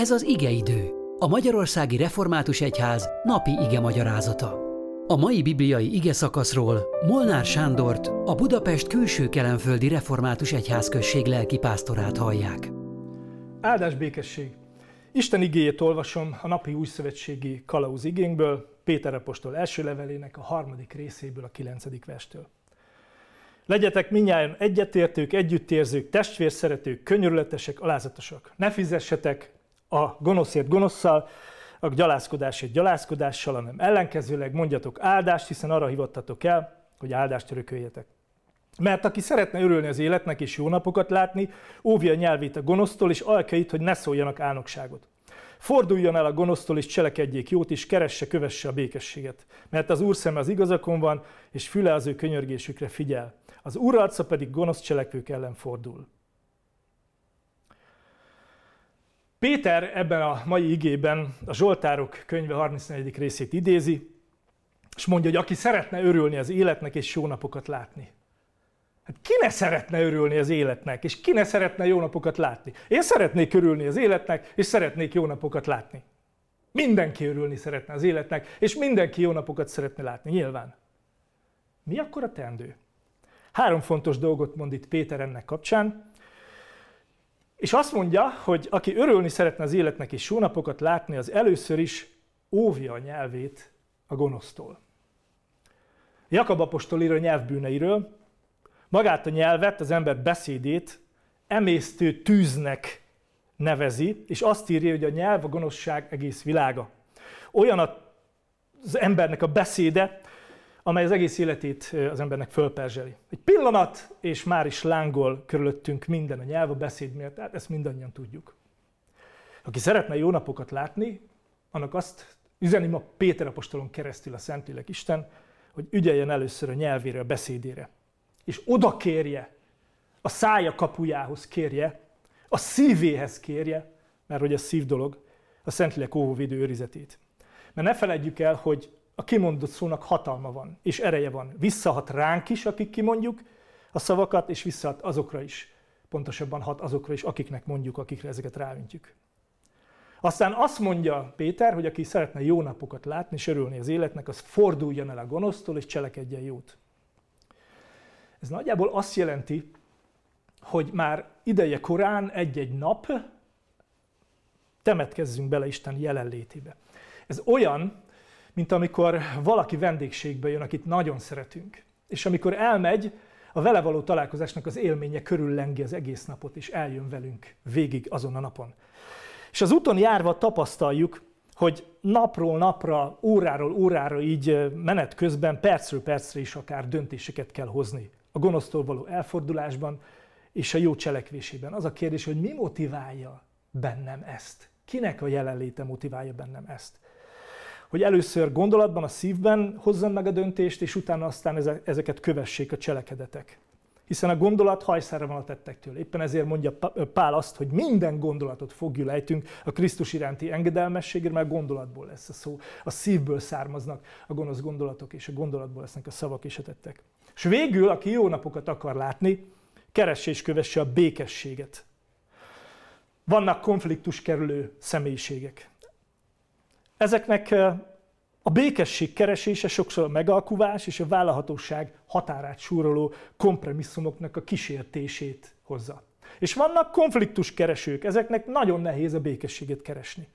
Ez az igeidő, a Magyarországi Református Egyház napi ige magyarázata. A mai bibliai ige szakaszról Molnár Sándort, a Budapest külső kelenföldi Református Egyházközség lelki pásztorát hallják. Áldás békesség! Isten igéjét olvasom a napi újszövetségi kalauz igénkből, Péter apostol első levelének a harmadik részéből, a kilencedik verstől. Legyetek minnyáján egyetértők, együttérzők, testvérszeretők, könyörületesek, alázatosak. Ne fizessetek a gonoszért gonoszszal, a gyalázkodásért gyalázkodással, hanem ellenkezőleg mondjatok áldást, hiszen arra hivattatok el, hogy áldást örököljetek. Mert aki szeretne örülni az életnek és jó napokat látni, óvja a nyelvét a gonosztól, és alkeit, hogy ne szóljanak álnokságot. Forduljon el a gonosztól, és cselekedjék jót, és keresse, kövesse a békességet. Mert az Úr szeme az igazakon van, és füle az ő könyörgésükre figyel. Az Úr arca pedig gonosz cselekvők ellen fordul. Péter ebben a mai igében a Zsoltárok könyve 34. részét idézi, és mondja, hogy aki szeretne örülni az életnek és jó napokat látni. Hát ki ne szeretne örülni az életnek, és ki ne szeretne jó napokat látni? Én szeretnék örülni az életnek, és szeretnék jó napokat látni. Mindenki örülni szeretne az életnek, és mindenki jó napokat szeretne látni, nyilván. Mi akkor a teendő? Három fontos dolgot mond itt Péter ennek kapcsán. És azt mondja, hogy aki örülni szeretne az életnek és jó napokat látni, az először is óvja a nyelvét a gonosztól. Jakab apostol ír a nyelvbűneiről, magát a nyelvet, az ember beszédét emésztő tűznek nevezi, és azt írja, hogy a nyelv a gonoszság egész világa. Olyan az embernek a beszéde, amely az egész életét az embernek fölperzseli. Egy pillanat, és már is lángol körülöttünk minden a nyelv, a beszéd miatt, tehát ezt mindannyian tudjuk. Aki szeretne jó napokat látni, annak azt üzeni ma Péter apostolon keresztül a Szentlélek Isten, hogy ügyeljen először a nyelvére, a beszédére. És oda kérje, a szája kapujához kérje, a szívéhez kérje, mert hogy a szív dolog, a Szentlélek óvóvédő őrizetét. Mert ne feledjük el, hogy a kimondott szónak hatalma van, és ereje van. Visszahat ránk is, akik kimondjuk a szavakat, és visszahat azokra is, pontosabban hat azokra is, akiknek mondjuk, akikre ezeket rávintjük. Aztán azt mondja Péter, hogy aki szeretne jó napokat látni és örülni az életnek, az forduljon el a gonosztól és cselekedjen jót. Ez nagyjából azt jelenti, hogy már ideje korán egy-egy nap temetkezzünk bele Isten jelenlétébe. Ez olyan, mint amikor valaki vendégségbe jön, akit nagyon szeretünk. És amikor elmegy, a vele való találkozásnak az élménye körüllengi az egész napot, és eljön velünk végig azon a napon. És az úton járva tapasztaljuk, hogy napról napra, óráról órára így menet közben, percről percre is akár döntéseket kell hozni. A gonosztól való elfordulásban és a jó cselekvésében. Az a kérdés, hogy mi motiválja bennem ezt? Kinek a jelenléte motiválja bennem ezt? Hogy először gondolatban, a szívben hozzam meg a döntést, és utána aztán ezeket kövessék a cselekedetek. Hiszen a gondolat hajszára van a tettektől. Éppen ezért mondja Pál azt, hogy minden gondolatot fogjul ejtünk a Krisztus iránti engedelmességre, mert gondolatból lesz a szó. A szívből származnak a gonosz gondolatok, és a gondolatból lesznek a szavak és a tettek. És végül, aki jó napokat akar látni, keresse és kövesse a békességet. Vannak konfliktus kerülő személyiségek. Ezeknek a békesség keresése sokszor a megalkuvás és a vállalhatóság határát súroló kompromisszumoknak a kísértését hozza. És vannak konfliktus keresők, ezeknek nagyon nehéz a békességet keresni.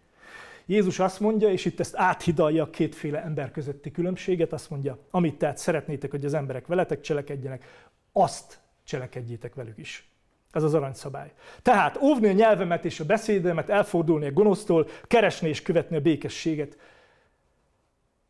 Jézus azt mondja, és itt ezt áthidalja a kétféle ember közötti különbséget, azt mondja, amit tehát szeretnétek, hogy az emberek veletek cselekedjenek, azt cselekedjétek velük is. Ez az aranyszabály. Tehát óvni a nyelvemet és a beszédemet, elfordulni a gonosztól, keresni és követni a békességet.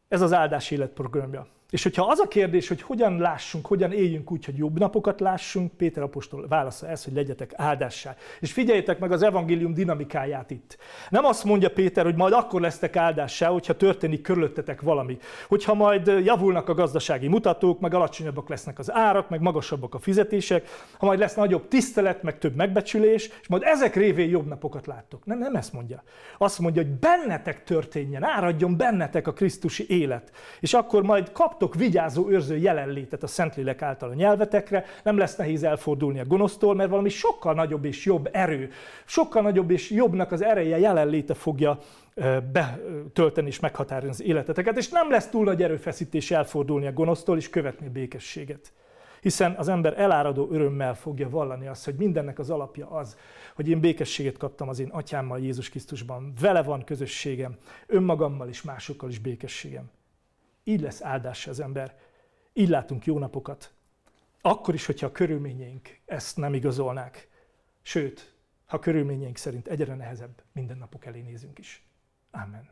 Ez az áldás életprogramja. És hogyha az a kérdés, hogy hogyan lássunk, hogyan éljünk úgy, hogy jobb napokat lássunk, Péter apostol válasza ez, hogy legyetek áldássá. És figyeljétek meg az evangélium dinamikáját itt. Nem azt mondja Péter, hogy majd akkor lesztek áldássá, hogyha történik körülöttetek valami. Hogyha majd javulnak a gazdasági mutatók, meg alacsonyabbak lesznek az árak, meg magasabbak a fizetések, ha majd lesz nagyobb tisztelet, meg több megbecsülés, és majd ezek révén jobb napokat láttok. Nem, nem ezt mondja. Azt mondja, hogy bennetek történjen, áradjon bennetek a Krisztusi élet. És akkor majd kap kaptok vigyázó, őrző jelenlétet a Szentlélek által a nyelvetekre, nem lesz nehéz elfordulni a gonosztól, mert valami sokkal nagyobb és jobb erő, sokkal nagyobb és jobbnak az ereje jelenléte fogja betölteni és meghatározni az életeteket, és nem lesz túl nagy erőfeszítés elfordulni a gonosztól és követni a békességet. Hiszen az ember eláradó örömmel fogja vallani azt, hogy mindennek az alapja az, hogy én békességet kaptam az én atyámmal Jézus Krisztusban. Vele van közösségem, önmagammal is, másokkal is békességem. Így lesz áldás az ember. Így látunk jó napokat. Akkor is, hogyha a körülményeink ezt nem igazolnák. Sőt, ha körülményeink szerint egyre nehezebb, minden napok elé nézünk is. Amen.